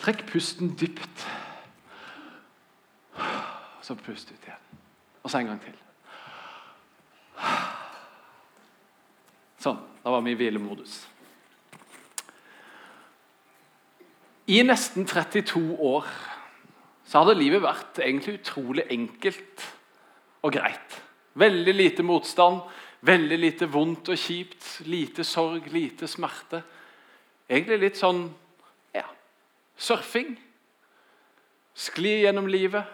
Trekk pusten dypt. Så pust ut igjen. Og så en gang til. Sånn. Da var vi i hvilemodus. I nesten 32 år så hadde livet vært egentlig utrolig enkelt og greit. Veldig lite motstand, veldig lite vondt og kjipt, lite sorg, lite smerte. Egentlig litt sånn surfing. Skli gjennom livet.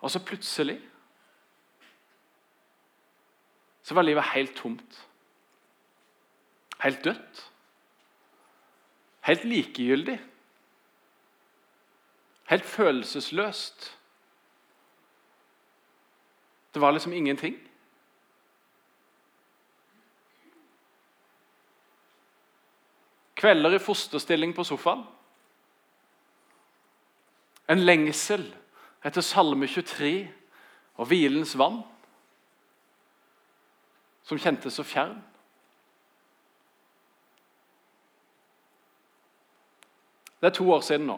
Og så plutselig så var livet helt tomt. Helt dødt. Helt likegyldig. Helt følelsesløst. Det var liksom ingenting. Kvelder i fosterstilling på sofaen. En lengsel etter Salme 23 og hvilens vann, som kjentes så fjern. Det er to år siden nå.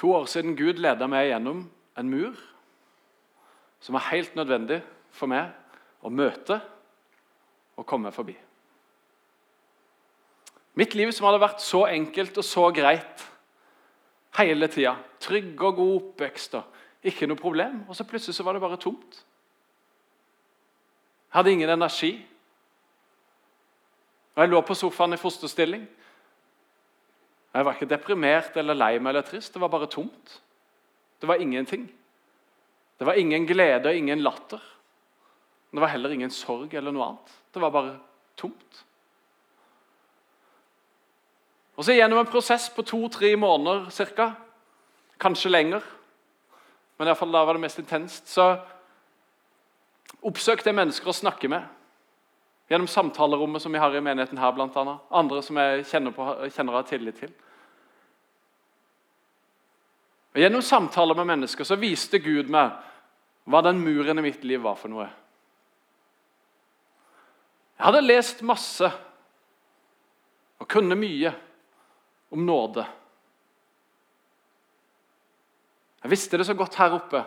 To år siden Gud leda meg gjennom en mur som var helt nødvendig for meg å møte og komme forbi. Mitt liv som hadde vært så enkelt og så greit hele tida. Trygg og god oppvekst og ikke noe problem. Og så plutselig så var det bare tomt. Jeg hadde ingen energi. Og Jeg lå på sofaen i fosterstilling. Jeg var ikke deprimert eller lei meg eller trist. Det var bare tomt. Det var ingenting. Det var ingen glede og ingen latter. Det var heller ingen sorg eller noe annet. Det var bare tomt. Og så Gjennom en prosess på to-tre måneder cirka, kanskje lenger, men i hvert fall da var det mest intenst, så oppsøkte jeg mennesker å snakke med. Gjennom samtalerommet som vi har i menigheten her, blant annet. Andre som jeg kjenner, på, kjenner har tillit til. Og Gjennom samtaler med mennesker så viste Gud meg hva den muren i mitt liv var for noe. Jeg hadde lest masse og kunne mye om nåde. Jeg visste det så godt her oppe.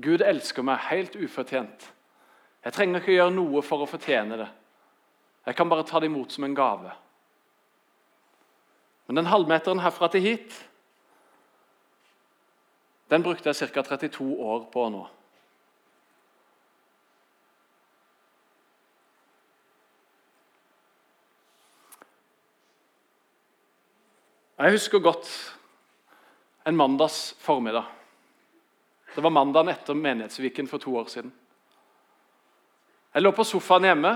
Gud elsker meg helt ufortjent. Jeg trenger ikke gjøre noe for å fortjene det. Jeg kan bare ta det imot som en gave. Men den halvmeteren herfra til hit den brukte jeg ca. 32 år på nå. Jeg husker godt en mandags formiddag. Det var mandagen etter Menighetsviken for to år siden. Jeg lå på sofaen hjemme.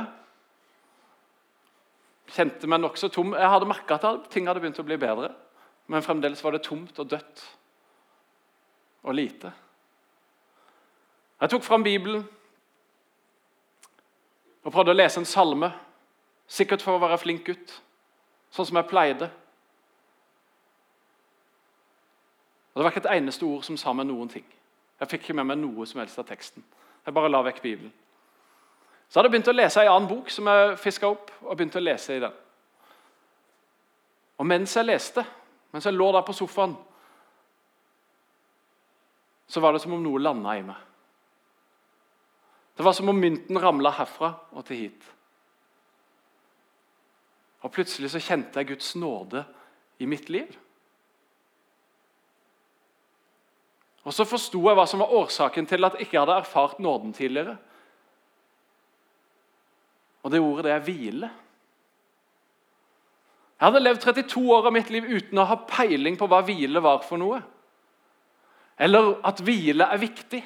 Kjente meg nokså tom. Jeg hadde merka at ting hadde begynt å bli bedre, men fremdeles var det tomt og dødt og lite. Jeg tok fram Bibelen og prøvde å lese en salme, sikkert for å være flink gutt, sånn som jeg pleide. Og Det var ikke et eneste ord som sa meg noen ting. Jeg fikk ikke med meg noe som helst av teksten. Jeg bare la vekk Bibelen. Så hadde jeg begynt å lese en annen bok som jeg fiska opp. og begynte å lese i den. Og mens jeg leste, mens jeg lå der på sofaen, så var det som om noe landa i meg. Det var som om mynten ramla herfra og til hit. Og Plutselig så kjente jeg Guds nåde i mitt liv. Og Så forsto jeg hva som var årsaken til at jeg ikke hadde erfart nåden tidligere. Og det ordet det er hvile. Jeg hadde levd 32 år av mitt liv uten å ha peiling på hva hvile var for noe. Eller at hvile er viktig.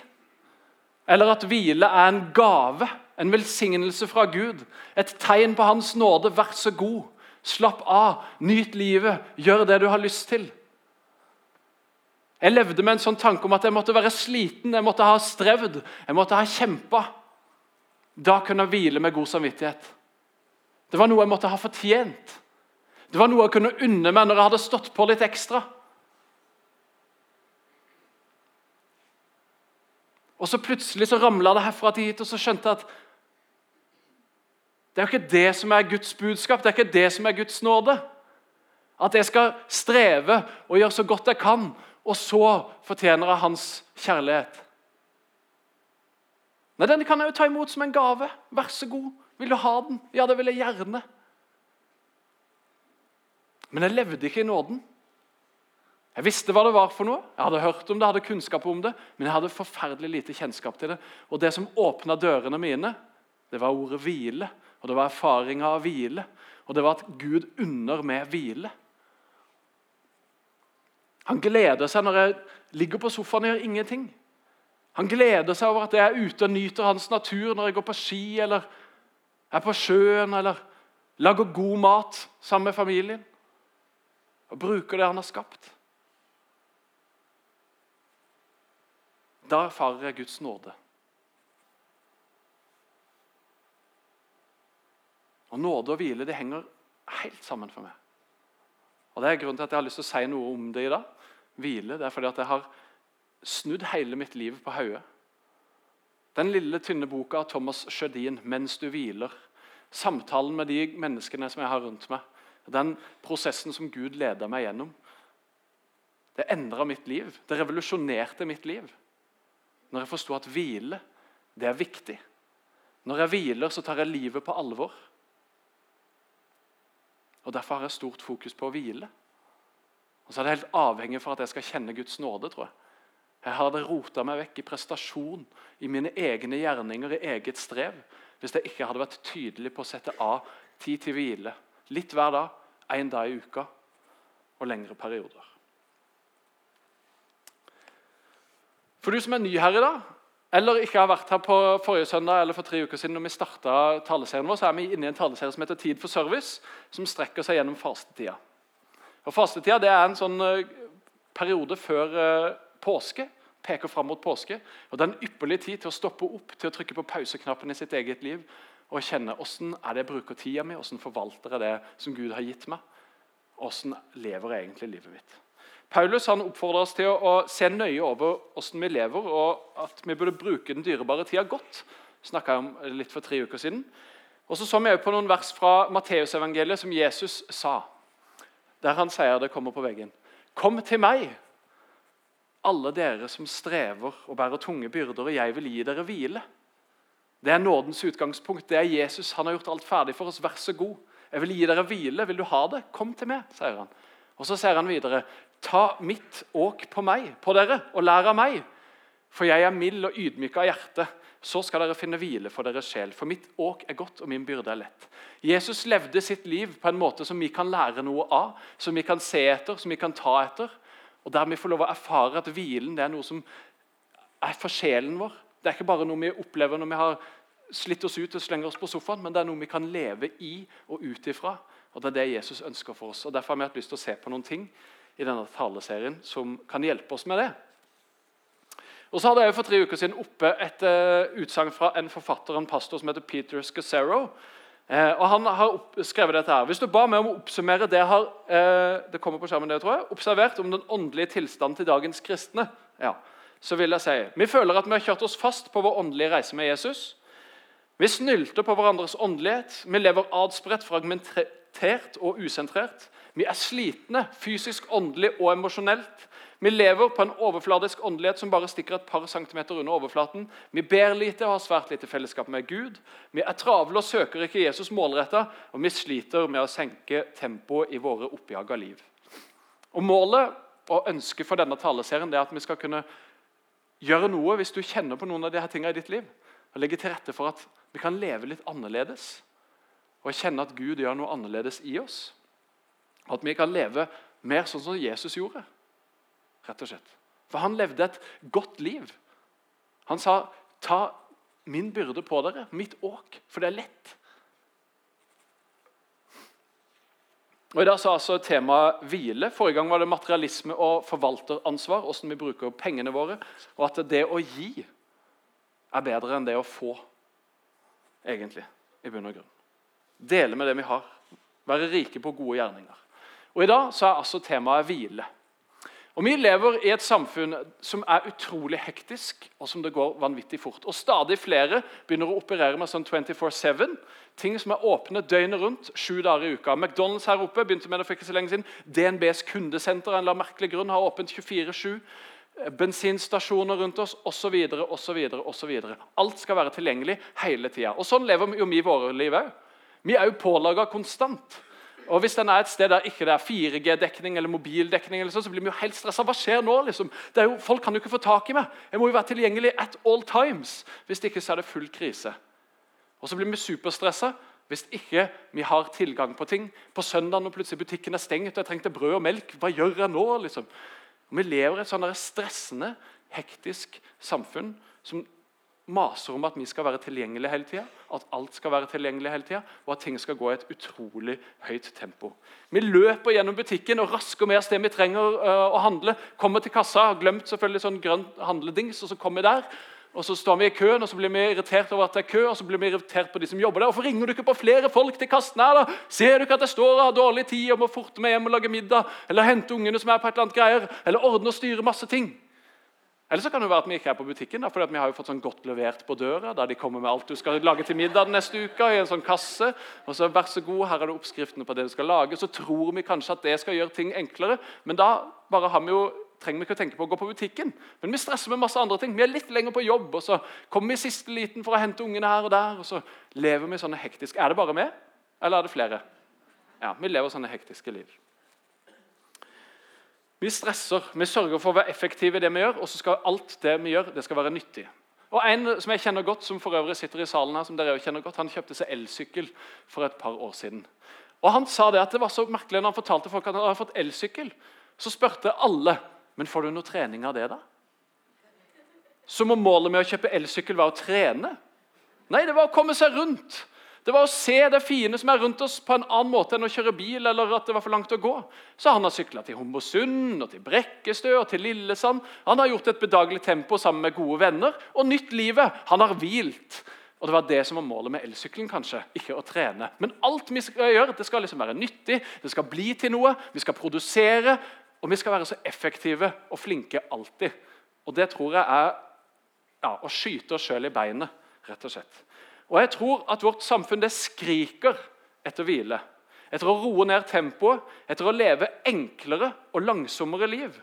Eller at hvile er en gave, en velsignelse fra Gud. Et tegn på Hans nåde. Vær så god, slapp av, nyt livet, gjør det du har lyst til. Jeg levde med en sånn tanke om at jeg måtte være sliten, jeg måtte ha strevd, jeg måtte ha kjempa. Da kunne jeg hvile med god samvittighet. Det var noe jeg måtte ha fortjent. Det var noe jeg kunne unne meg når jeg hadde stått på litt ekstra. Og så plutselig så ramla det herfra til hit, og så skjønte jeg at Det er jo ikke det som er Guds budskap, det er ikke det som er Guds nåde. At jeg skal streve og gjøre så godt jeg kan, og så fortjener jeg hans kjærlighet. Nei, Den kan jeg jo ta imot som en gave. Vær så god. Vil du ha den? Ja, det vil jeg gjerne. Men jeg levde ikke i nåden. Jeg visste hva det var for noe, jeg hadde hørt om det, hadde kunnskap om det, men jeg hadde forferdelig lite kjennskap til det. Og det som åpna dørene mine, det var ordet hvile. Og det var erfaringa av hvile. Og det var at Gud unner meg hvile. Han gleder seg når jeg ligger på sofaen og gjør ingenting. Han gleder seg over at jeg er ute og nyter hans natur når jeg går på ski eller er på sjøen eller lager god mat sammen med familien. Og bruker det han har skapt. Da erfarer jeg Guds nåde. Og Nåde og hvile det henger helt sammen for meg. Og Det er grunnen til at jeg har lyst til å si noe om det i dag. Hvile, det er fordi at jeg har snudd hele mitt liv på hodet. Den lille, tynne boka av Thomas Sjødin, 'Mens du hviler', samtalen med de menneskene som jeg har rundt meg, den prosessen som Gud leder meg gjennom, det endra mitt liv. Det revolusjonerte mitt liv. Når jeg forsto at hvile, det er viktig. Når jeg hviler, så tar jeg livet på alvor. Og Derfor har jeg stort fokus på å hvile. Og så er det helt avhengig for at jeg skal kjenne Guds nåde. tror Jeg Jeg hadde rota meg vekk i prestasjon, i mine egne gjerninger, i eget strev, hvis jeg ikke hadde vært tydelig på å sette av tid til hvile. Litt hver dag, én dag i uka og lengre perioder. For du som er ny her i dag, eller ikke har vært her på forrige søndag eller for tre uker siden, når vi starta taleserien vår, så er vi inne i en taleserie som heter Tid for service, som strekker seg gjennom fastetida. Og Fastetida det er en sånn uh, periode før uh, påske, peker fram mot påske. og Det er en ypperlig tid til å stoppe opp, til å trykke på pauseknappen i sitt eget liv og kjenne hvordan er det jeg bruker tida mi, hvordan forvalter jeg det som Gud har gitt meg. Hvordan lever jeg egentlig livet mitt? Paulus han oppfordrer oss til å, se nøye over hvordan vi lever, og at vi burde bruke den dyrebare tida godt. snakka jeg om litt for tre uker siden. Og så så vi på noen vers fra Matteusevangeliet som Jesus sa. Der han sier det kommer på veggen. Kom til meg, alle dere som strever og bærer tunge byrder, og jeg vil gi dere hvile. Det er nådens utgangspunkt. Det er Jesus. Han har gjort alt ferdig for oss. Vær så god. Jeg vil gi dere hvile. Vil du ha det? Kom til meg, sier han. Og Så sier han videre, Ta mitt åk på meg, på dere, og lær av meg. For jeg er mild og ydmyk av hjerte. Så skal dere finne hvile for deres sjel. For mitt åk er godt, og min byrde er lett. Jesus levde sitt liv på en måte som vi kan lære noe av, som vi kan se etter, som vi kan ta etter. Og der vi får lov å erfare at hvilen det er noe som er for sjelen vår. Det er ikke bare noe vi opplever når vi har slitt oss ut og slenger oss på sofaen, men det er noe vi kan leve i og ut ifra. Og Det er det Jesus ønsker for oss. Og Derfor har vi hatt lyst til å se på noen ting i denne taleserien som kan hjelpe oss med det. Og så hadde jeg For tre uker siden oppe et uh, utsagn fra en forfatter en pastor som heter Peter Scazzero. Uh, og Han har skrevet dette her. Hvis du ba meg om å oppsummere det jeg har uh, det kommer på skjermen det tror jeg, observert om den åndelige tilstanden til dagens kristne, ja, så vil jeg si vi føler at vi har kjørt oss fast på vår åndelige reise med Jesus. Vi snylter på hverandres åndelighet. Vi lever adspredt, fragmentert og usentrert. Vi er slitne fysisk, åndelig og emosjonelt. Vi lever på en overfladisk åndelighet som bare stikker et par centimeter under overflaten. Vi ber lite og har svært lite fellesskap med Gud. Vi er travle og søker ikke Jesus målretta, og vi sliter med å senke tempoet i våre oppjaga liv. Og Målet og ønsket for denne taleserien er at vi skal kunne gjøre noe hvis du kjenner på noen av disse tingene i ditt liv, og legge til rette for at vi kan leve litt annerledes og kjenne at Gud gjør noe annerledes i oss. At vi kan leve mer sånn som Jesus gjorde. Rett og slett. For han levde et godt liv. Han sa, 'Ta min byrde på dere, mitt åk, for det er lett.' Og I dag så altså temaet hvile. Forrige gang var det materialisme og forvalteransvar. Hvordan vi bruker pengene våre. Og at det å gi er bedre enn det å få, egentlig. i bunn og grunn. Dele med det vi har. Være rike på gode gjerninger. Og I dag så er altså temaet hvile. Og Vi lever i et samfunn som er utrolig hektisk, og som det går vanvittig fort. Og Stadig flere begynner å operere med sånn 24-7. Ting som er åpne døgnet rundt, sju dager i uka. McDonald's her oppe begynte med det for ikke så lenge siden. DNBs kundesenter en eller merkelig grunn har åpent 24-7. Bensinstasjoner rundt oss osv. osv. Alt skal være tilgjengelig hele tida. Sånn lever jo vi våre liv òg. Vi er jo pålaga konstant. Og Hvis den er et sted der ikke det er 4G-dekning eller mobildekning, eller så, så blir vi jo helt stressa. Hva skjer nå? liksom? Jo, folk kan jo ikke få tak i meg. Jeg må jo være tilgjengelig at all times. Hvis ikke så er det full krise. Og så blir vi superstressa hvis ikke vi har tilgang på ting. På søndag når plutselig butikken er stengt og jeg trengte brød og melk, hva gjør jeg nå? liksom? Og vi lever i et sånn stressende, hektisk samfunn som maser om at vi skal være tilgjengelige hele tida, at alt skal være tilgjengelig hele tida, og at ting skal gå i et utrolig høyt tempo. Vi løper gjennom butikken og rasker med oss det vi trenger uh, å handle. Kommer til kassa, har glemt selvfølgelig sånn grønn handledings, og så kommer vi der. Og Så står vi i køen og så blir vi irritert over at det er kø, og så blir vi irritert på de som jobber der. Hvorfor ringer du ikke på flere folk til kassen her? da? Ser du ikke at jeg står og har dårlig tid og må forte meg hjem og lage middag? Eller hente ungene som er på et eller annet greier? Eller ordne og styre masse ting? Eller så kan det være at vi ikke er på butikken, for vi har jo fått sånn godt levert på døra. da de kommer med alt du skal lage til middag neste uke i en sånn kasse. og så vær så god, her er det oppskriftene på det du skal lage. Så tror vi kanskje at det skal gjøre ting enklere, men da bare har vi jo trenger vi ikke å tenke på å gå på butikken. Men vi stresser med masse andre ting. Vi er litt lenger på jobb, og så kommer vi i siste liten for å hente ungene her og der. og så lever vi sånne hektiske. Er det bare meg, eller er det flere? Ja, Vi lever sånne hektiske liv. Vi stresser, vi sørger for å være effektive i det vi gjør, og så skal alt det vi gjør, det skal være nyttig. Og En som jeg kjenner godt, som for øvrig sitter i salen her, som dere også kjenner godt, han kjøpte seg elsykkel for et par år siden. Og Han sa det at det var så merkelig når han fortalte folk at han hadde fått elsykkel. Så spurte alle men får du noe trening av det. da? Så må målet med å kjøpe elsykkel være å trene? Nei, det var å komme seg rundt. Det var å se det fine som er rundt oss, på en annen måte enn å kjøre bil. eller at det var for langt å gå. Så han har sykla til Homborsund, og til Brekkestø og til Lillesand. Han har gjort et bedagelig tempo sammen med gode venner og nytt livet. Han har hvilt. Og Det var det som var målet med elsykkelen, kanskje, ikke å trene. Men alt vi skal gjøre, det skal liksom være nyttig, det skal bli til noe. Vi skal produsere, og vi skal være så effektive og flinke alltid. Og det tror jeg er ja, å skyte oss sjøl i beinet, rett og slett. Og jeg tror at vårt samfunn det skriker etter hvile. Etter å roe ned tempoet, etter å leve enklere og langsommere liv.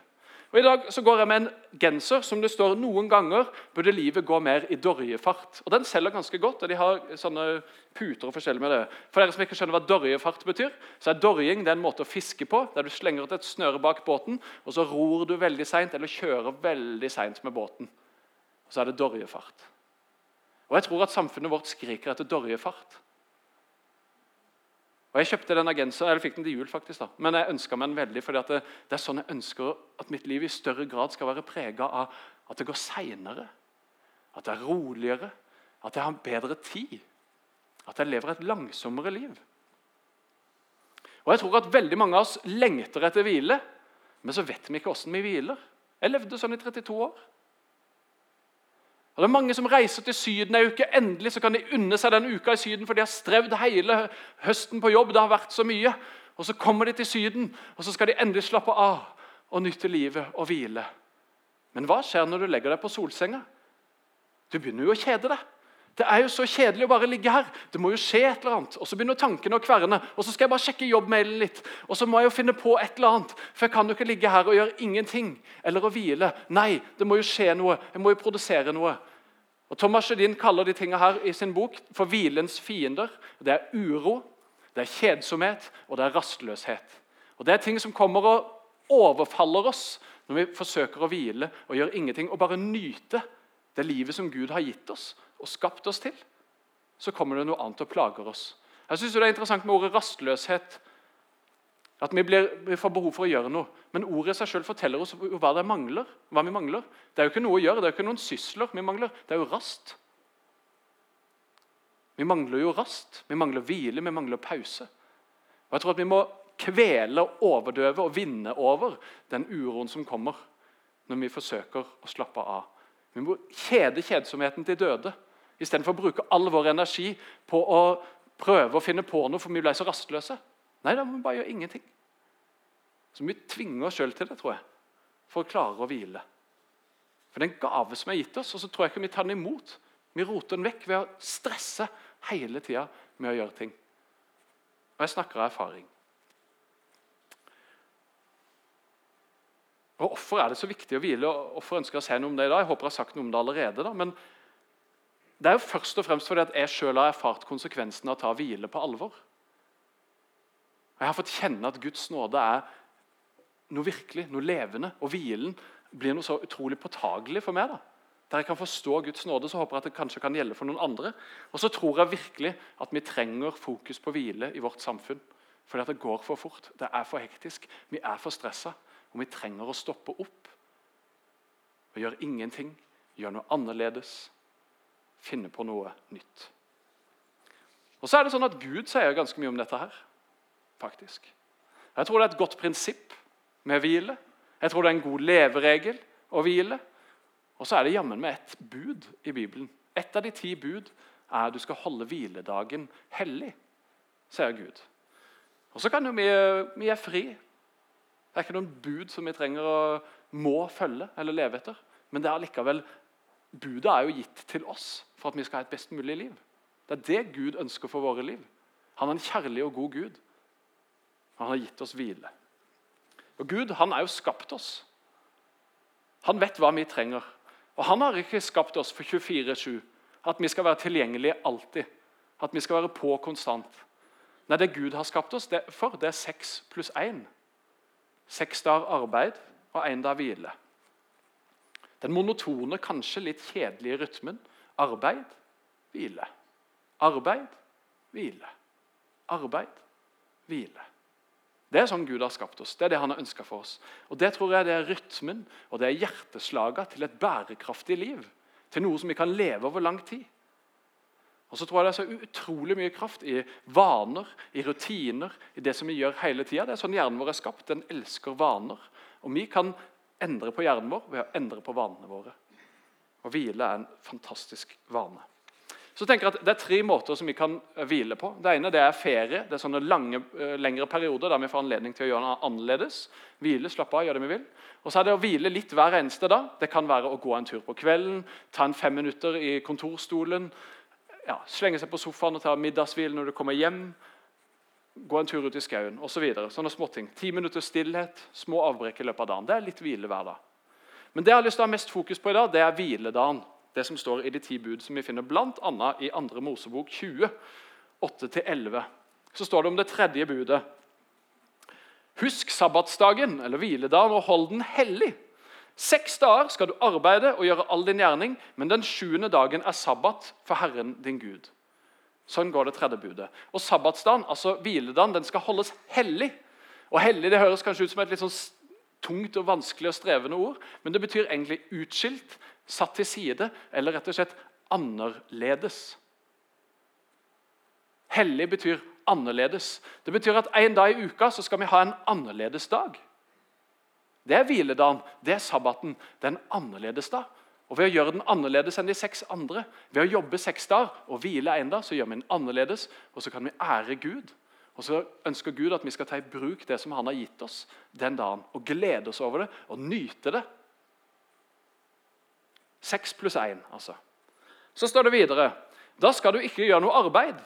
Og I dag så går jeg med en genser som det står noen ganger burde livet gå mer i dorjefart. Og Den selger ganske godt, og de har sånne puter og forskjellig med det. For dere som ikke skjønner hva dorjefart betyr, så er dorjing det er en måte å fiske på, der du slenger ut et snøre bak båten, og så ror du veldig seint eller kjører veldig seint med båten. Og så er det dorjefart. Og Jeg tror at samfunnet vårt skriker etter dorjefart. Og Jeg kjøpte den genseren, eller fikk den til jul, faktisk, da. men jeg ønska meg den veldig. fordi det, det, er sånn jeg ønsker at mitt liv i større grad skal være prega av at det går seinere. At det er roligere. At jeg har bedre tid. At jeg lever et langsommere liv. Og Jeg tror at veldig mange av oss lengter etter hvile, men så vet vi ikke åssen vi hviler. Jeg levde sånn i 32 år. Og det er Mange som reiser til Syden ei uke. Endelig så kan de unne seg den uka i Syden, for de har strevd hele høsten på jobb. Det har vært så mye. Og Så kommer de til Syden, og så skal de endelig slappe av og nyte livet og hvile. Men hva skjer når du legger deg på solsenga? Du begynner jo å kjede deg. Det er jo så kjedelig å bare ligge her. Det må jo skje et eller annet. Og Så begynner tankene å kverne. Og så skal jeg bare sjekke jobbmailen litt. Og så må jeg jo finne på et eller annet. For jeg kan jo ikke ligge her og gjøre ingenting. Eller å hvile. Nei, det må jo skje noe. Jeg må jo produsere noe. Og Thomas Sjødin kaller de tingene her i sin bok for hvilens fiender. Det er uro, det er kjedsomhet og det er rastløshet. Og Det er ting som kommer og overfaller oss når vi forsøker å hvile og gjøre ingenting og bare nyte det livet som Gud har gitt oss og skapt oss til. Så kommer det noe annet og plager oss. Jeg synes Det er interessant med ordet rastløshet. At vi, blir, vi, får behov for å gjøre noe. Men ordet i seg selv forteller oss hva, mangler, hva vi mangler. Det er jo ikke noe å gjøre, det er jo ikke noen sysler vi mangler. Det er jo rast. Vi mangler jo rast. Vi mangler hvile, vi mangler pause. Og jeg tror at Vi må kvele, overdøve og vinne over den uroen som kommer når vi forsøker å slappe av. Vi må kjede kjedsomheten til døde istedenfor å bruke all vår energi på å prøve å finne på noe, for vi ble så rastløse. Nei, da må vi bare gjøre ingenting. Så vi tvinger oss sjøl til det, tror jeg. for å klare å hvile. For det er en gave som er gitt oss, og så tror jeg ikke vi tar den imot. Vi roter den vekk ved å stresse hele tida med å gjøre ting. Og jeg snakker av erfaring. Og Hvorfor er det så viktig å hvile? og Hvorfor ønsker jeg å si noe om det i dag? Jeg håper jeg har sagt noe om det allerede. da, men Det er jo først og fremst fordi at jeg selv har erfart konsekvensen av å ta hvile på alvor. Jeg har fått kjenne at Guds nåde er noe virkelig, noe levende. Og hvilen blir noe så utrolig påtagelig for meg. da. Der jeg kan forstå Guds nåde, så håper jeg at det kanskje kan gjelde for noen andre. Og så tror jeg virkelig at vi trenger fokus på hvile i vårt samfunn. Fordi at det går for fort. Det er for hektisk. Vi er for stressa. Og vi trenger å stoppe opp og gjøre ingenting. Gjøre noe annerledes. Finne på noe nytt. Og så er det sånn at Gud sier ganske mye om dette her. Faktisk. Jeg tror det er et godt prinsipp med hvile. Jeg tror det er en god leveregel å hvile. Og så er det jammen med et bud i Bibelen. Et av de ti bud er at du skal holde hviledagen hellig, sier Gud. Og så kan jo vi, vi er fri. Det er ikke noen bud som vi trenger å må følge eller leve etter. Men det er likevel, budet er jo gitt til oss for at vi skal ha et best mulig liv. Det er det Gud ønsker for våre liv. Han er en kjærlig og god Gud. Han har gitt oss hvile. Og Gud han er jo skapt oss. Han vet hva vi trenger. Og Han har ikke skapt oss for 24-7, at vi skal være tilgjengelige alltid. At vi skal være på konstant. Nei, Det Gud har skapt oss det for, det er seks pluss én. Seks dager arbeid og én dag hvile. Den monotone, kanskje litt kjedelige rytmen. Arbeid, hvile. Arbeid, hvile. Arbeid, hvile. Det er sånn Gud har skapt oss. Det er det han har ønska for oss. Og Det tror jeg det er rytmen og det er hjerteslaget til et bærekraftig liv. Til noe som vi kan leve over lang tid. Og så tror jeg Det er så utrolig mye kraft i vaner, i rutiner, i det som vi gjør hele tida. Det er sånn hjernen vår er skapt. Den elsker vaner. Og vi kan endre på hjernen vår ved å endre på vanene våre. Og hvile er en fantastisk vane. Så tenker jeg at Det er tre måter som vi kan eh, hvile på. Det ene det er ferie. Det er sånne lange, eh, lengre perioder der vi får anledning til å gjøre noe annerledes. Hvile, slappe av, gjøre det vi vil. Og så er det å hvile litt hver eneste dag. Det kan være å gå en tur på kvelden, ta en fem minutter i kontorstolen, ja, slenge seg på sofaen og ta middagshvile når du kommer hjem. Gå en tur ut i skauen osv. Så videre. Sånne småting. Ti minutter stillhet, små avbrekk i løpet av dagen. Det er litt hvile hver dag. Men det jeg har lyst til å ha mest fokus på i dag, det er hviledagen det som står i de ti bud, som vi finner bl.a. i 2. Mosebok 20, 8-11. Så står det om det tredje budet. Husk sabbatsdagen eller hviledagen og hold den hellig. Seks dager skal du arbeide og gjøre all din gjerning, men den sjuende dagen er sabbat for Herren din Gud. Sånn går det tredje budet. Og Sabbatsdagen, altså hviledagen, den skal holdes hellig. Og Hellig det høres kanskje ut som et litt sånn tungt og vanskelig og strevende ord, men det betyr egentlig utskilt, satt til side eller rett og slett annerledes. Hellig betyr annerledes. Det betyr at en dag i uka så skal vi ha en annerledes dag. Det er hviledagen, det er sabbaten. Det er en annerledes dag. Og Ved å gjøre den annerledes enn de seks andre, ved å jobbe seks dager og hvile en dag, så gjør vi den annerledes, og så kan vi ære Gud. Og så ønsker Gud at vi skal ta i bruk det som han har gitt oss den dagen, og glede oss over det og nyte det. Seks pluss én, altså. Så står det videre Da skal du ikke gjøre noe arbeid.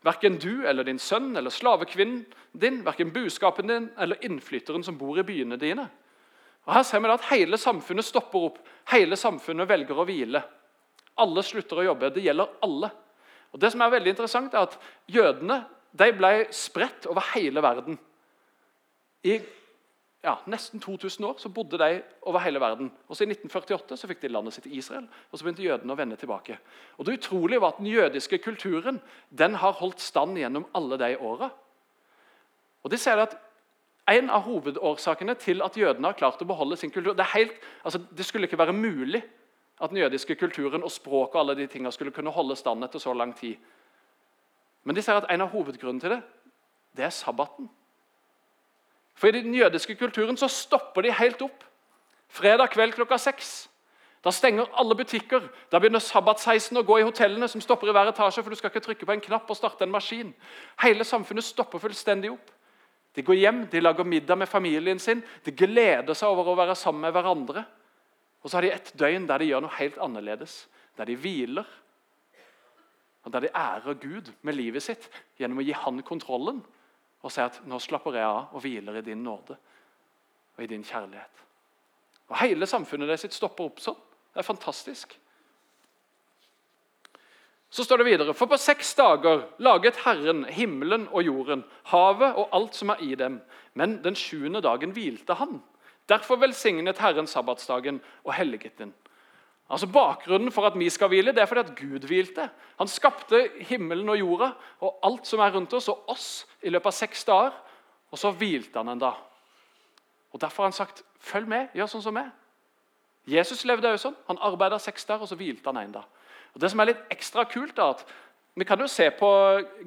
Verken du eller din sønn eller slavekvinnen din, verken buskapen din eller innflytteren som bor i byene dine. Og Her ser vi at Hele samfunnet stopper opp. Hele samfunnet velger å hvile. Alle slutter å jobbe. Det gjelder alle. Og Det som er veldig interessant, er at jødene de ble spredt over hele verden. I ja, nesten 2000 år så bodde de over hele verden. Og så I 1948 så fikk de landet sitt Israel, og så begynte jødene å vende tilbake. Og Det utrolige var at Den jødiske kulturen den har holdt stand gjennom alle de åra. Og de ser at En av hovedårsakene til at jødene har klart å beholde sin kultur Det, helt, altså, det skulle ikke være mulig at den jødiske kulturen og språket og alle de tingene skulle kunne holde stand etter så lang tid. Men de ser at en av hovedgrunnene til det, det er sabbaten. For I den jødiske kulturen så stopper de helt opp. Fredag kveld klokka seks. Da stenger alle butikker. Da begynner sabbatsheisen å gå i hotellene, som stopper i hver etasje, for du skal ikke trykke på en knapp og starte en maskin. Hele samfunnet stopper fullstendig opp. De går hjem, de lager middag med familien sin, de gleder seg over å være sammen med hverandre. Og så har de et døgn der de gjør noe helt annerledes, der de hviler. Og Der de ærer Gud med livet sitt gjennom å gi Han kontrollen og si at nå slapper jeg av og hviler i din nåde og i din kjærlighet. Og Hele samfunnet deres sitt stopper opp sånn. Det er fantastisk. Så står det videre, For på seks dager laget Herren himmelen og jorden, havet og alt som er i dem. Men den sjuende dagen hvilte han. Derfor velsignet Herren sabbatsdagen og helliget den. Altså Bakgrunnen for at vi skal hvile, det er fordi at Gud hvilte. Han skapte himmelen og jorda og alt som er rundt oss, og oss i løpet av seks dager. Og så hvilte han en dag. Og Derfor har han sagt følg med, gjør sånn som meg. Jesus levde også sånn. Han arbeida seks dager, og så hvilte han en dag. Og Det som er litt ekstra kult, er at vi kan jo se på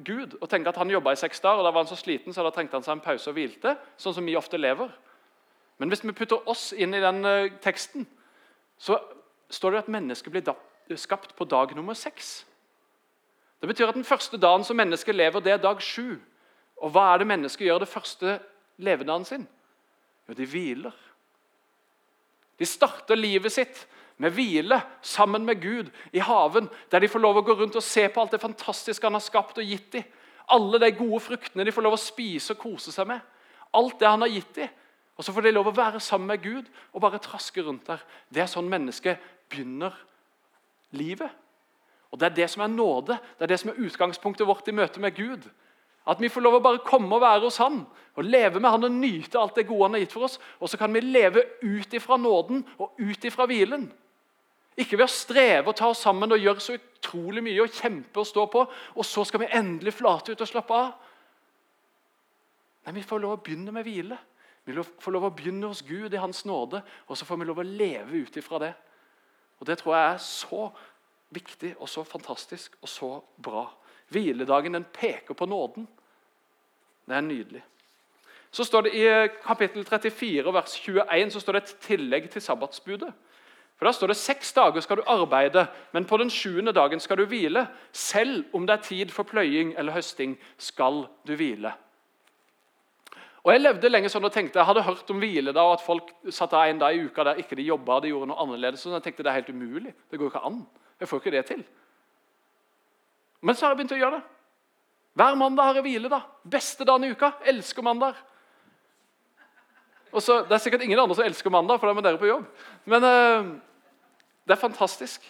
Gud og tenke at han jobba i seks dager, og da var han så sliten så da trengte han seg en pause og hvilte, sånn som vi ofte lever. Men hvis vi putter oss inn i den uh, teksten, så står det at mennesket blir skapt på dag nummer seks. Det betyr at Den første dagen som mennesket lever, det er dag sju. Og hva er det mennesket gjør det første levedagen sin? Jo, de hviler. De starter livet sitt med hvile sammen med Gud i haven, der de får lov å gå rundt og se på alt det fantastiske han har skapt og gitt dem. Alle de gode fruktene de får lov å spise og kose seg med. Alt det han har gitt dem. Og Så får de lov å være sammen med Gud og bare traske rundt der. Det er sånn mennesket begynner livet. Og Det er det som er nåde, det er det som er utgangspunktet vårt i møte med Gud. At vi får lov å bare komme og være hos Han og leve med Han og nyte alt det gode Han har gitt for oss. Og så kan vi leve ut ifra nåden og ut ifra hvilen. Ikke ved å streve og ta oss sammen og gjøre så utrolig mye og kjempe og stå på, og så skal vi endelig flate ut og slappe av. Nei, Vi får lov å begynne med hvile. Vi får lov å begynne hos Gud i Hans nåde, og så får vi lov å leve ut ifra det. Og Det tror jeg er så viktig og så fantastisk og så bra. Hviledagen den peker på nåden. Det er nydelig. Så står det I kapittel 34, vers 21 så står det et tillegg til sabbatsbudet. For Da står det seks dager skal du arbeide, men på den sjuende dagen skal du hvile. Selv om det er tid for pløying eller høsting, skal du hvile. Og Jeg levde lenge sånn og tenkte, jeg hadde hørt om hvile da, og at folk satt av en dag i uka der ikke de jobba de gjorde noe annerledes. Så jeg tenkte det er helt umulig. Det går ikke an. Jeg får ikke det til. Men så har jeg begynt å gjøre det. Hver mandag har jeg hvile. da. Beste dagen i uka. Elsker mandag. Og så, Det er sikkert ingen andre som elsker mandag, for da er dere på jobb. Men øh, det er fantastisk.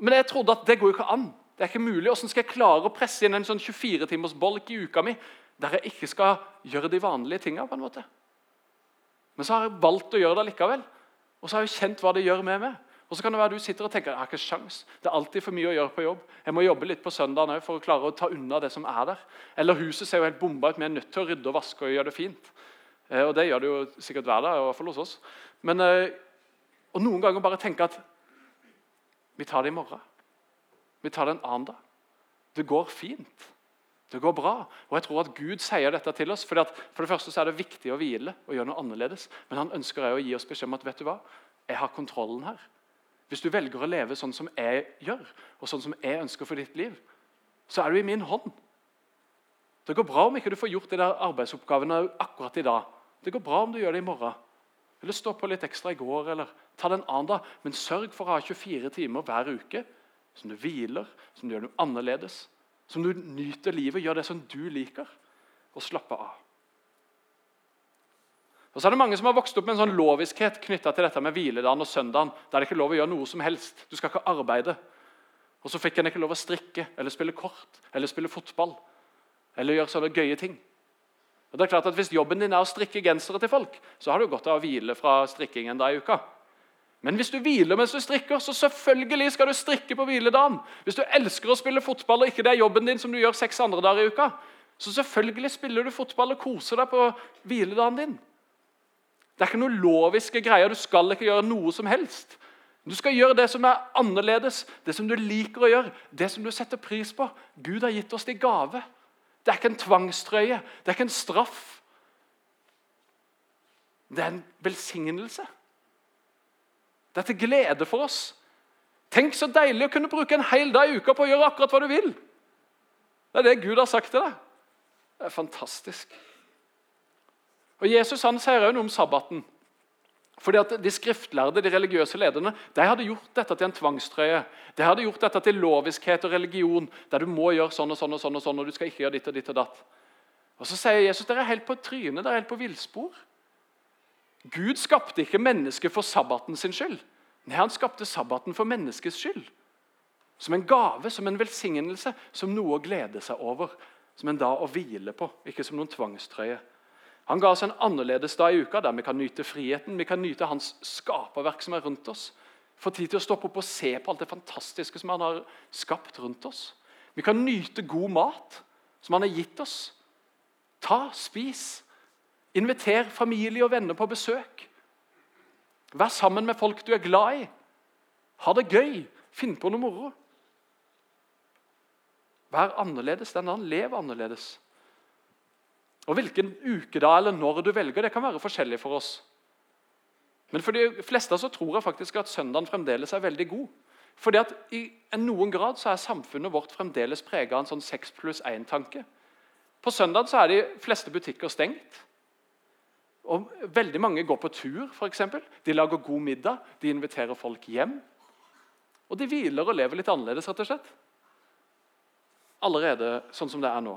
Men jeg trodde at det går jo ikke an. Det er ikke mulig. Hvordan skal jeg klare å presse inn en sånn 24-timers bolk i uka mi der jeg ikke skal gjøre de vanlige tinga? Men så har jeg valgt å gjøre det likevel. Og så har jeg kjent hva det gjør med meg. Og så kan det være du sitter og tenker jeg har ikke sjans. Det er alltid for mye å gjøre på jobb. Jeg må jobbe litt på søndagen for å klare å ta unna det som er der. Eller huset ser jo helt bomba ut. Vi er nødt til å rydde og vaske og gjøre det fint. Eh, og det gjør det jo sikkert hver dag, i hvert fall hos oss. Men, eh, og noen ganger bare tenke at vi tar det i morgen. Vi tar det en annen dag. Det går fint. Det går bra. Og jeg tror at Gud sier dette til oss. For, for det første så er det viktig å hvile og gjøre noe annerledes. Men han ønsker å gi oss beskjed om at vet du hva? jeg har kontrollen her. Hvis du velger å leve sånn som jeg gjør, og sånn som jeg ønsker for ditt liv, så er du i min hånd. Det går bra om ikke du får gjort de der arbeidsoppgavene akkurat i dag. Det går bra om du gjør det i morgen. Eller stå på litt ekstra i går, eller ta det en annen dag. Men sørg for å ha 24 timer hver uke som du hviler, som du gjør noe annerledes. Som du nyter livet, gjør det som du liker, og slapper av. Og så er det Mange som har vokst opp med en sånn loviskhet knytta til dette med hviledagen og søndagen. Der det ikke lov å gjøre noe som helst. Du skal ikke arbeide. Og så fikk en ikke lov å strikke eller spille kort eller spille fotball. Eller gjøre sånne gøye ting. Og det er klart at Hvis jobben din er å strikke gensere til folk, så har du godt av å hvile fra strikking en dag i uka. Men hvis du hviler mens du strikker, så selvfølgelig skal du strikke på hviledagen. Hvis du elsker å spille fotball, og ikke det er jobben din som du gjør seks andre dager i uka, så selvfølgelig spiller du fotball og koser deg på hviledagen din. Det er ikke noe loviske greier. Du skal ikke gjøre noe som helst. Du skal gjøre det som er annerledes, det som du liker å gjøre, det som du setter pris på. Gud har gitt oss det i gave. Det er ikke en tvangstrøye, det er ikke en straff. Det er en velsignelse. Det er til glede for oss. Tenk så deilig å kunne bruke en hel dag i uka på å gjøre akkurat hva du vil. Det er det Gud har sagt til deg. Det er fantastisk. Og Jesus han sier også noe om sabbaten. Fordi at De skriftlærde, de religiøse lederne, de hadde gjort dette til en tvangstrøye. De hadde gjort dette til loviskhet og religion, der du må gjøre sånn og sånn og sånn, og sånn, og du skal ikke gjøre ditt og ditt og datt. Og Så sier Jesus dere er helt på trynet, dere er helt på villspor. Gud skapte ikke mennesket for sabbaten sin skyld. Nei, Han skapte sabbaten for menneskets skyld. Som en gave, som en velsignelse, som noe å glede seg over. Som en dag å hvile på, ikke som noen tvangstrøye. Han ga oss en annerledes dag i uka der vi kan nyte friheten, vi kan nyte hans skaperverk som er rundt oss. Få tid til å stoppe opp og se på alt det fantastiske som han har skapt rundt oss. Vi kan nyte god mat som han har gitt oss. Ta, spis. Inviter familie og venner på besøk. Vær sammen med folk du er glad i. Ha det gøy. Finn på noe moro. Vær annerledes den dagen. Lev annerledes. Og Hvilken ukedag eller når du velger, det kan være forskjellig for oss. Men for de fleste så tror jeg faktisk at søndagen fremdeles er veldig god. Fordi at I noen grad så er samfunnet vårt fremdeles preget av en sånn 6 pluss 1-tanke. På søndag så er de fleste butikker stengt. Og Veldig mange går på tur. Eksempel. de lager god middag, de inviterer folk hjem. Og de hviler og lever litt annerledes, rett og slett. Allerede sånn som det er nå.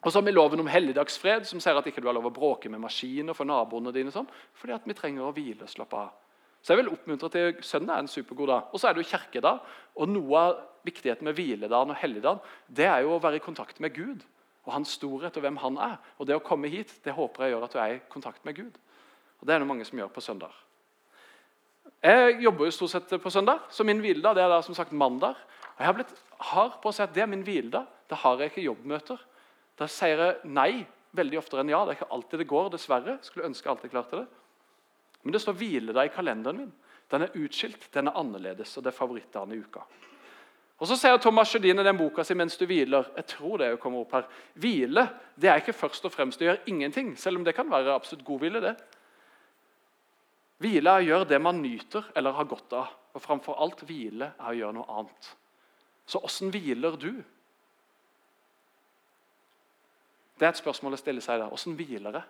Og så har vi loven om helligdagsfred, som sier at ikke du har lov å bråke med maskiner for naboene dine. Sånn, fordi at vi trenger å hvile og slappe av. Så jeg vil oppmuntre til Søndag er en supergod dag. Og så er det jo kirkedag. Og noe av viktigheten med hviledagen og helligdagen det er jo å være i kontakt med Gud og hans storhet og hvem han er. Og det å komme hit det håper jeg gjør at du er i kontakt med Gud. Og Det er det mange som gjør på søndag. Jeg jobber jo stort sett på søndag, så min hviledag det er da som sagt mandag. Og Jeg har blitt hard på å si at det er min hviledag. Da har jeg ikke jobbmøter. Da sier jeg nei veldig oftere enn ja. Det er ikke alltid det går, dessverre. Skulle ønske jeg alltid klarte det. Men det står hviledag i kalenderen min. Den er utskilt, den er annerledes, og det er favorittdagen i uka. Og Så sier Thomas Sjødin i den boka si 'Mens du hviler' Jeg tror det kommer opp her. Hvile det er ikke først og fremst å gjøre ingenting, selv om det kan være absolutt god hvile. det. Hvile er å gjøre det man nyter eller har godt av. Og framfor alt hvile er å gjøre noe annet. Så åssen hviler du? Det er et spørsmål å stille seg der. Hvordan hviler jeg?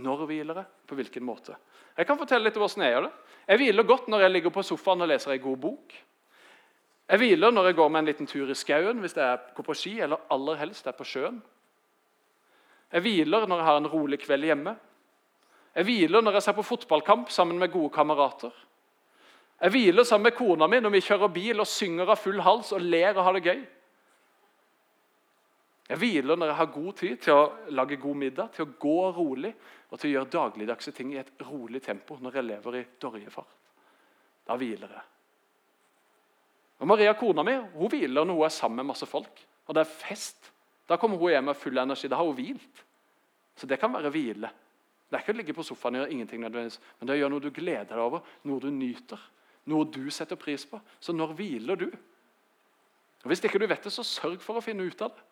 Når hviler jeg? På hvilken måte? Jeg kan fortelle litt om hvordan jeg gjør det. Jeg hviler godt når jeg ligger på sofaen og leser en god bok. Jeg hviler når jeg går med en liten tur i skauen hvis jeg går på ski, eller aller helst er på sjøen. Jeg hviler når jeg har en rolig kveld hjemme. Jeg hviler når jeg ser på fotballkamp sammen med gode kamerater. Jeg hviler sammen med kona mi når vi kjører bil og synger av full hals og ler og har det gøy. Jeg hviler når jeg har god tid til å lage god middag, til å gå rolig og til å gjøre dagligdagse ting i et rolig tempo når jeg lever i dorjefart. Da hviler jeg. Og Maria, kona mi, hun hviler når hun er sammen med masse folk. Og det er fest. Da kommer hun hjem med full energi. Da har hun hvilt. Så det kan være hvile. Det er ikke å ligge på sofaen og gjøre ingenting nødvendigvis, men det er å gjøre noe du gleder deg over, noe du nyter, noe du setter pris på. Så når hviler du? Og Hvis ikke du vet det, så sørg for å finne ut av det.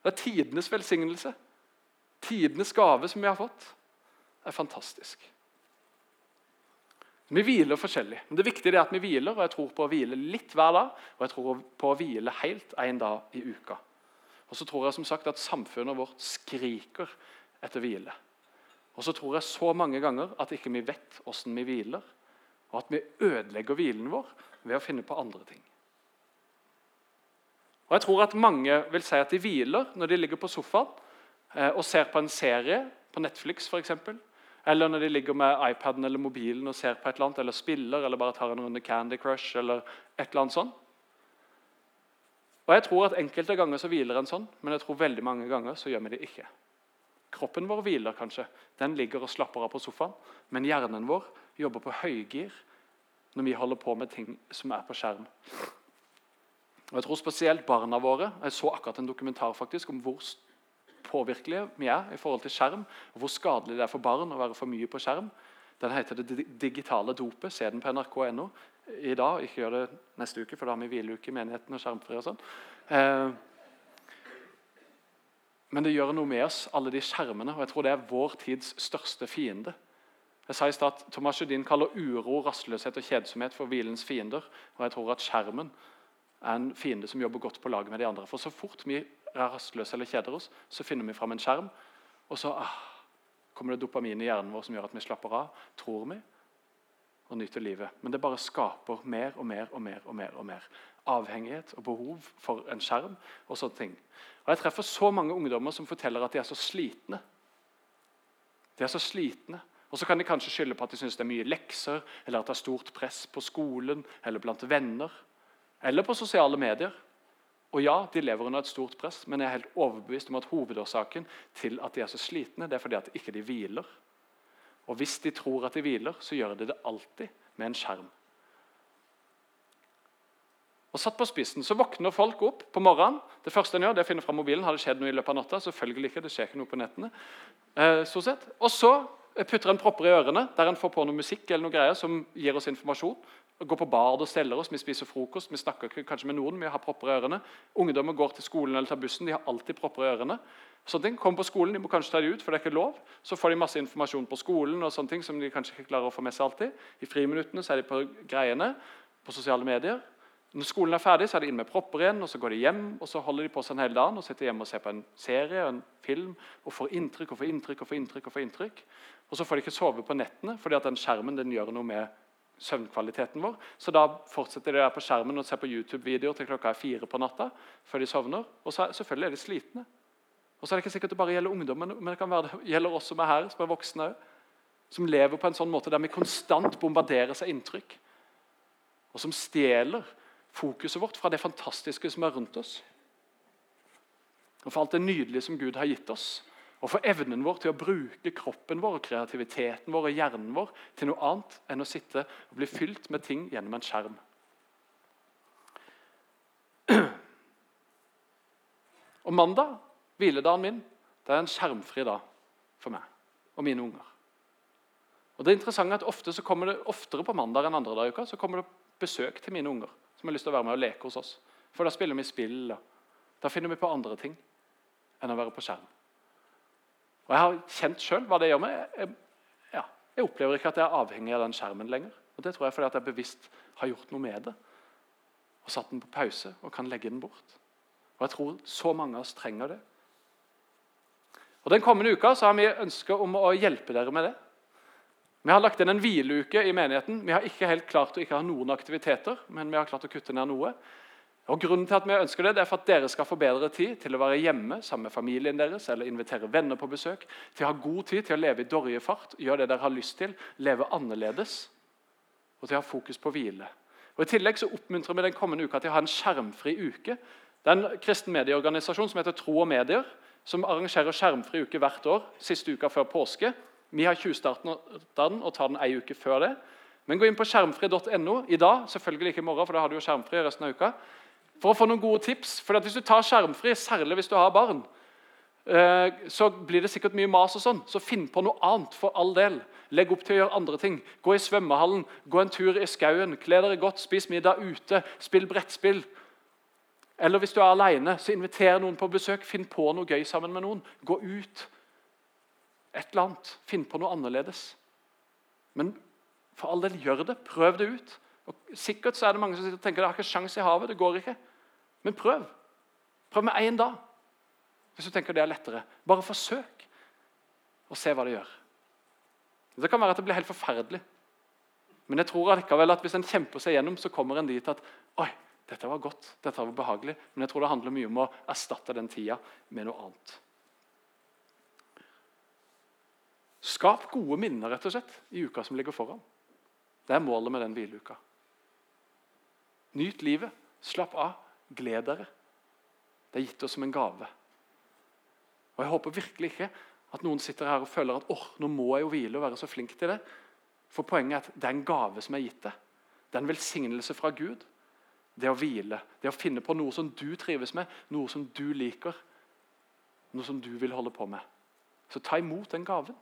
Det er tidenes velsignelse. Tidenes gave som vi har fått. Det er fantastisk. Vi hviler forskjellig. Men Det viktige er at vi hviler, og jeg tror på å hvile litt hver dag. Og jeg tror på å hvile helt én dag i uka. Og så tror jeg som sagt at samfunnet vårt skriker etter hvile. Og så tror jeg så mange ganger at ikke vi vet hvordan vi hviler, og at vi ødelegger hvilen vår ved å finne på andre ting. Og jeg tror at Mange vil si at de hviler når de ligger på sofaen eh, og ser på en serie på Netflix f.eks. Eller når de ligger med iPaden eller mobilen og ser på et eller annet, eller spiller eller bare tar en runde Candy Crush. eller et eller annet sånt. Og jeg tror at Enkelte ganger så hviler en sånn, men jeg tror veldig mange ganger så gjør vi det ikke. Kroppen vår hviler kanskje. Den ligger og slapper av på sofaen. Men hjernen vår jobber på høygir når vi holder på med ting som er på skjerm. Og jeg tror spesielt barna våre Jeg så akkurat en dokumentar faktisk om hvor påvirkelige vi er i forhold til skjerm, og hvor skadelig det er for barn å være for mye på skjerm. Den heter 'Det digitale dopet'. Se den på nrk.no i dag. Ikke gjør det neste uke, for da har vi hvileuke i menigheten og skjermfri. og sånn. Eh, men det gjør noe med oss, alle de skjermene, og jeg tror det er vår tids største fiende. Jeg sa i stad at Thomas Judin kaller uro, rastløshet og kjedsomhet for hvilens fiender. Og jeg tror at skjermen er en fiende som jobber godt på lag med de andre. For så fort vi er rastløse eller kjeder oss, så finner vi fram en skjerm, og så ah, kommer det dopamin i hjernen vår som gjør at vi slapper av, tror vi, og nyter livet. Men det bare skaper mer og mer og mer og mer. og mer. Avhengighet og behov for en skjerm og sånne ting. Og Jeg treffer så mange ungdommer som forteller at de er så slitne. De er så slitne. Og så kan de kanskje skylde på at de syns det er mye lekser, eller at det er stort press på skolen eller blant venner, eller på sosiale medier. Og ja, de lever under et stort press, men jeg er helt overbevist om at hovedårsaken til at de er så slitne, det er fordi at ikke de hviler. Og hvis de tror at de hviler, så gjør de det alltid med en skjerm. Og satt på spissen, Så våkner folk opp på morgenen. Det første en gjør, det er å finne fram mobilen. Har det skjedd noe i løpet av natta? Selvfølgelig ikke. det skjer ikke noe på nettene. Eh, stort sett. Og så putter en propper i ørene der en får på noe musikk eller noe greier som gir oss informasjon går på bad og steller oss, vi spiser frokost, vi snakker kanskje med noen, vi har propper i ørene. Ungdommer går til skolen eller tar bussen, de har alltid propper i ørene. Sånne ting, Kommer på skolen, de må kanskje ta det ut, for det er ikke lov. Så får de masse informasjon på skolen og sånne ting som de kanskje ikke klarer å få med seg alltid. I friminuttene så er de på greiene på sosiale medier. Når skolen er ferdig, så er de inn med propper igjen, og så går de hjem og så holder de på seg en hel dag og sitter hjemme og ser på en serie og en film og får inntrykk og får inntrykk. Og får inntrykk og får inntrykk. Så får de ikke sove på nettene, fordi at den skjermen den gjør noe med søvnkvaliteten vår. Så da fortsetter de der på skjermen og ser på YouTube-videoer til klokka er fire på natta. før de sovner. Og så, selvfølgelig er de slitne. Og så er det ikke sikkert det bare gjelder ungdommen, men det kan være det gjelder oss som er her, som er voksne òg. Som lever på en sånn måte der vi konstant bombarderes av inntrykk. Og som stjeler fokuset vårt fra det fantastiske som er rundt oss. Og for alt det nydelige som Gud har gitt oss. Og for evnen vår til å bruke kroppen vår, kreativiteten vår og hjernen vår til noe annet enn å sitte og bli fylt med ting gjennom en skjerm. Og Mandag, hviledagen min, det er en skjermfri dag for meg og mine unger. Og det er interessant at Ofte så kommer det oftere på mandag enn andre dager i uka så kommer det besøk til mine unger som har lyst til å være med og leke hos oss. For da spiller vi spill, og da finner vi på andre ting enn å være på skjerm. Og Jeg har kjent sjøl hva det gjør med. Jeg, ja, jeg, opplever ikke at jeg er avhengig av den skjermen lenger. Og Det tror jeg fordi at jeg bevisst har gjort noe med det. Og satt den på pause og kan legge den bort. Og Jeg tror så mange av oss trenger det. Og Den kommende uka så har vi ønske om å hjelpe dere med det. Vi har lagt inn en hvileuke i menigheten. Vi har ikke helt klart å ikke ha noen aktiviteter, men vi har klart å kutte ned noe. Og Grunnen til at vi ønsker det, det er for at dere skal få bedre tid til å være hjemme sammen med familien deres eller invitere venner på besøk. Til å ha god tid til å leve i dorjefart, gjøre det dere har lyst til, leve annerledes. Og til å ha fokus på hvile. Og I tillegg så oppmuntrer vi den kommende uka til å ha en skjermfri uke. Det er en kristen medieorganisasjon som heter Tro og Medier, som arrangerer skjermfri uke hvert år. Siste uka før påske. Vi har tjuvstarten og tar den ei uke før det. Men gå inn på skjermfri.no i dag, selvfølgelig ikke i morgen, for da har du jo skjermfri resten av uka for å få noen gode tips. For Hvis du tar skjermfri, særlig hvis du har barn, eh, så blir det sikkert mye mas. og sånn, Så finn på noe annet, for all del. Legg opp til å gjøre andre ting. Gå i svømmehallen, gå en tur i skauen, kle dere godt, spis middag ute, spill brettspill. Eller hvis du er alene, så inviter noen på besøk. Finn på noe gøy sammen med noen. Gå ut. Et eller annet. Finn på noe annerledes. Men for all del, gjør det. Prøv det ut. Og Sikkert så er det mange som tenker det har ikke sjans i havet. det går ikke. Men prøv. Prøv med én dag. Hvis du tenker det er lettere. Bare forsøk og se hva det gjør. Det kan være at det blir helt forferdelig. Men jeg tror allikevel at hvis en kjemper seg gjennom, så kommer en dit at Oi, dette var godt, dette var behagelig. Men jeg tror det handler mye om å erstatte den tida med noe annet. Skap gode minner rett og slett, i uka som ligger foran. Det er målet med den hvileuka. Nyt livet. Slapp av. Gled dere. Det er gitt oss som en gave. Og Jeg håper virkelig ikke at noen sitter her og føler at oh, nå må jeg jo hvile og være så flink til det. For poenget er at det er en gave som er gitt deg. Det er en velsignelse fra Gud. Det å hvile, det å finne på noe som du trives med, noe som du liker. Noe som du vil holde på med. Så ta imot den gaven.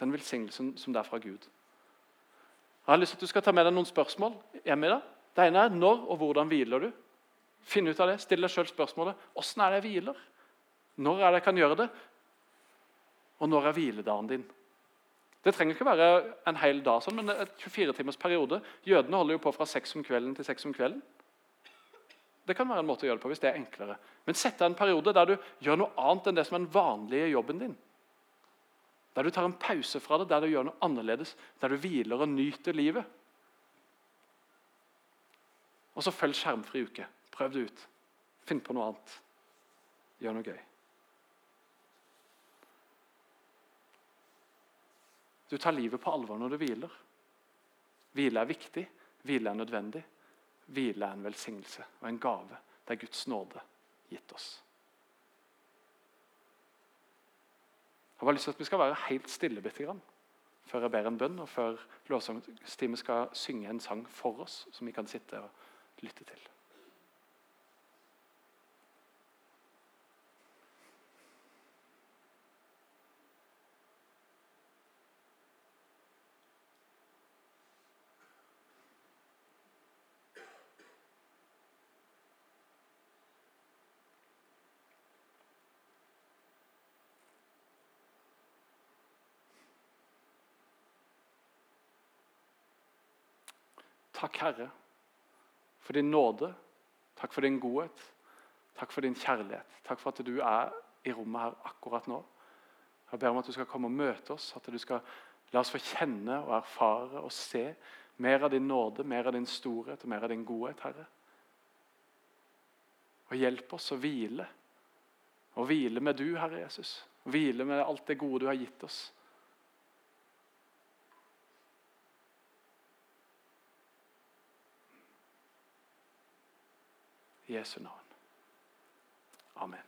Den velsignelsen som det er fra Gud. Jeg har lyst til at du skal ta med deg noen spørsmål hjemme i dag. Det ene er når og hvordan hviler du? Finn ut av det. Still deg sjøl spørsmålet åssen er det jeg hviler. Når er det jeg kan gjøre det? Og når er hviledagen din? Det trenger ikke være en hel dag, sånn, men et 24-timers periode. Jødene holder jo på fra seks om kvelden til seks om kvelden. Det kan være en måte å gjøre det på hvis det er enklere. Men sett deg en periode der du gjør noe annet enn det som er den vanlige jobben din. Der du tar en pause fra det, der du gjør noe annerledes. Der du hviler og nyter livet. Og så følg skjermfri uke. Prøv det ut. Finn på noe annet. Gjør noe gøy. Du tar livet på alvor når du hviler. Hvile er viktig, hvile er nødvendig. Hvile er en velsignelse og en gave. Det er Guds nåde gitt oss. Jeg har bare lyst til at vi skal være helt stille bitte grann før jeg ber en bønn, og før lovsangstimen skal synge en sang for oss som vi kan sitte og lytte til. Takk, Herre, for din nåde. Takk for din godhet. Takk for din kjærlighet. Takk for at du er i rommet her akkurat nå. Jeg ber om at du skal komme og møte oss, at du skal la oss få kjenne og erfare og se mer av din nåde, mer av din storhet og mer av din godhet, Herre. Og hjelp oss å hvile. Å hvile med du, Herre Jesus. Hvile med alt det gode du har gitt oss. Jesu navn. Amen.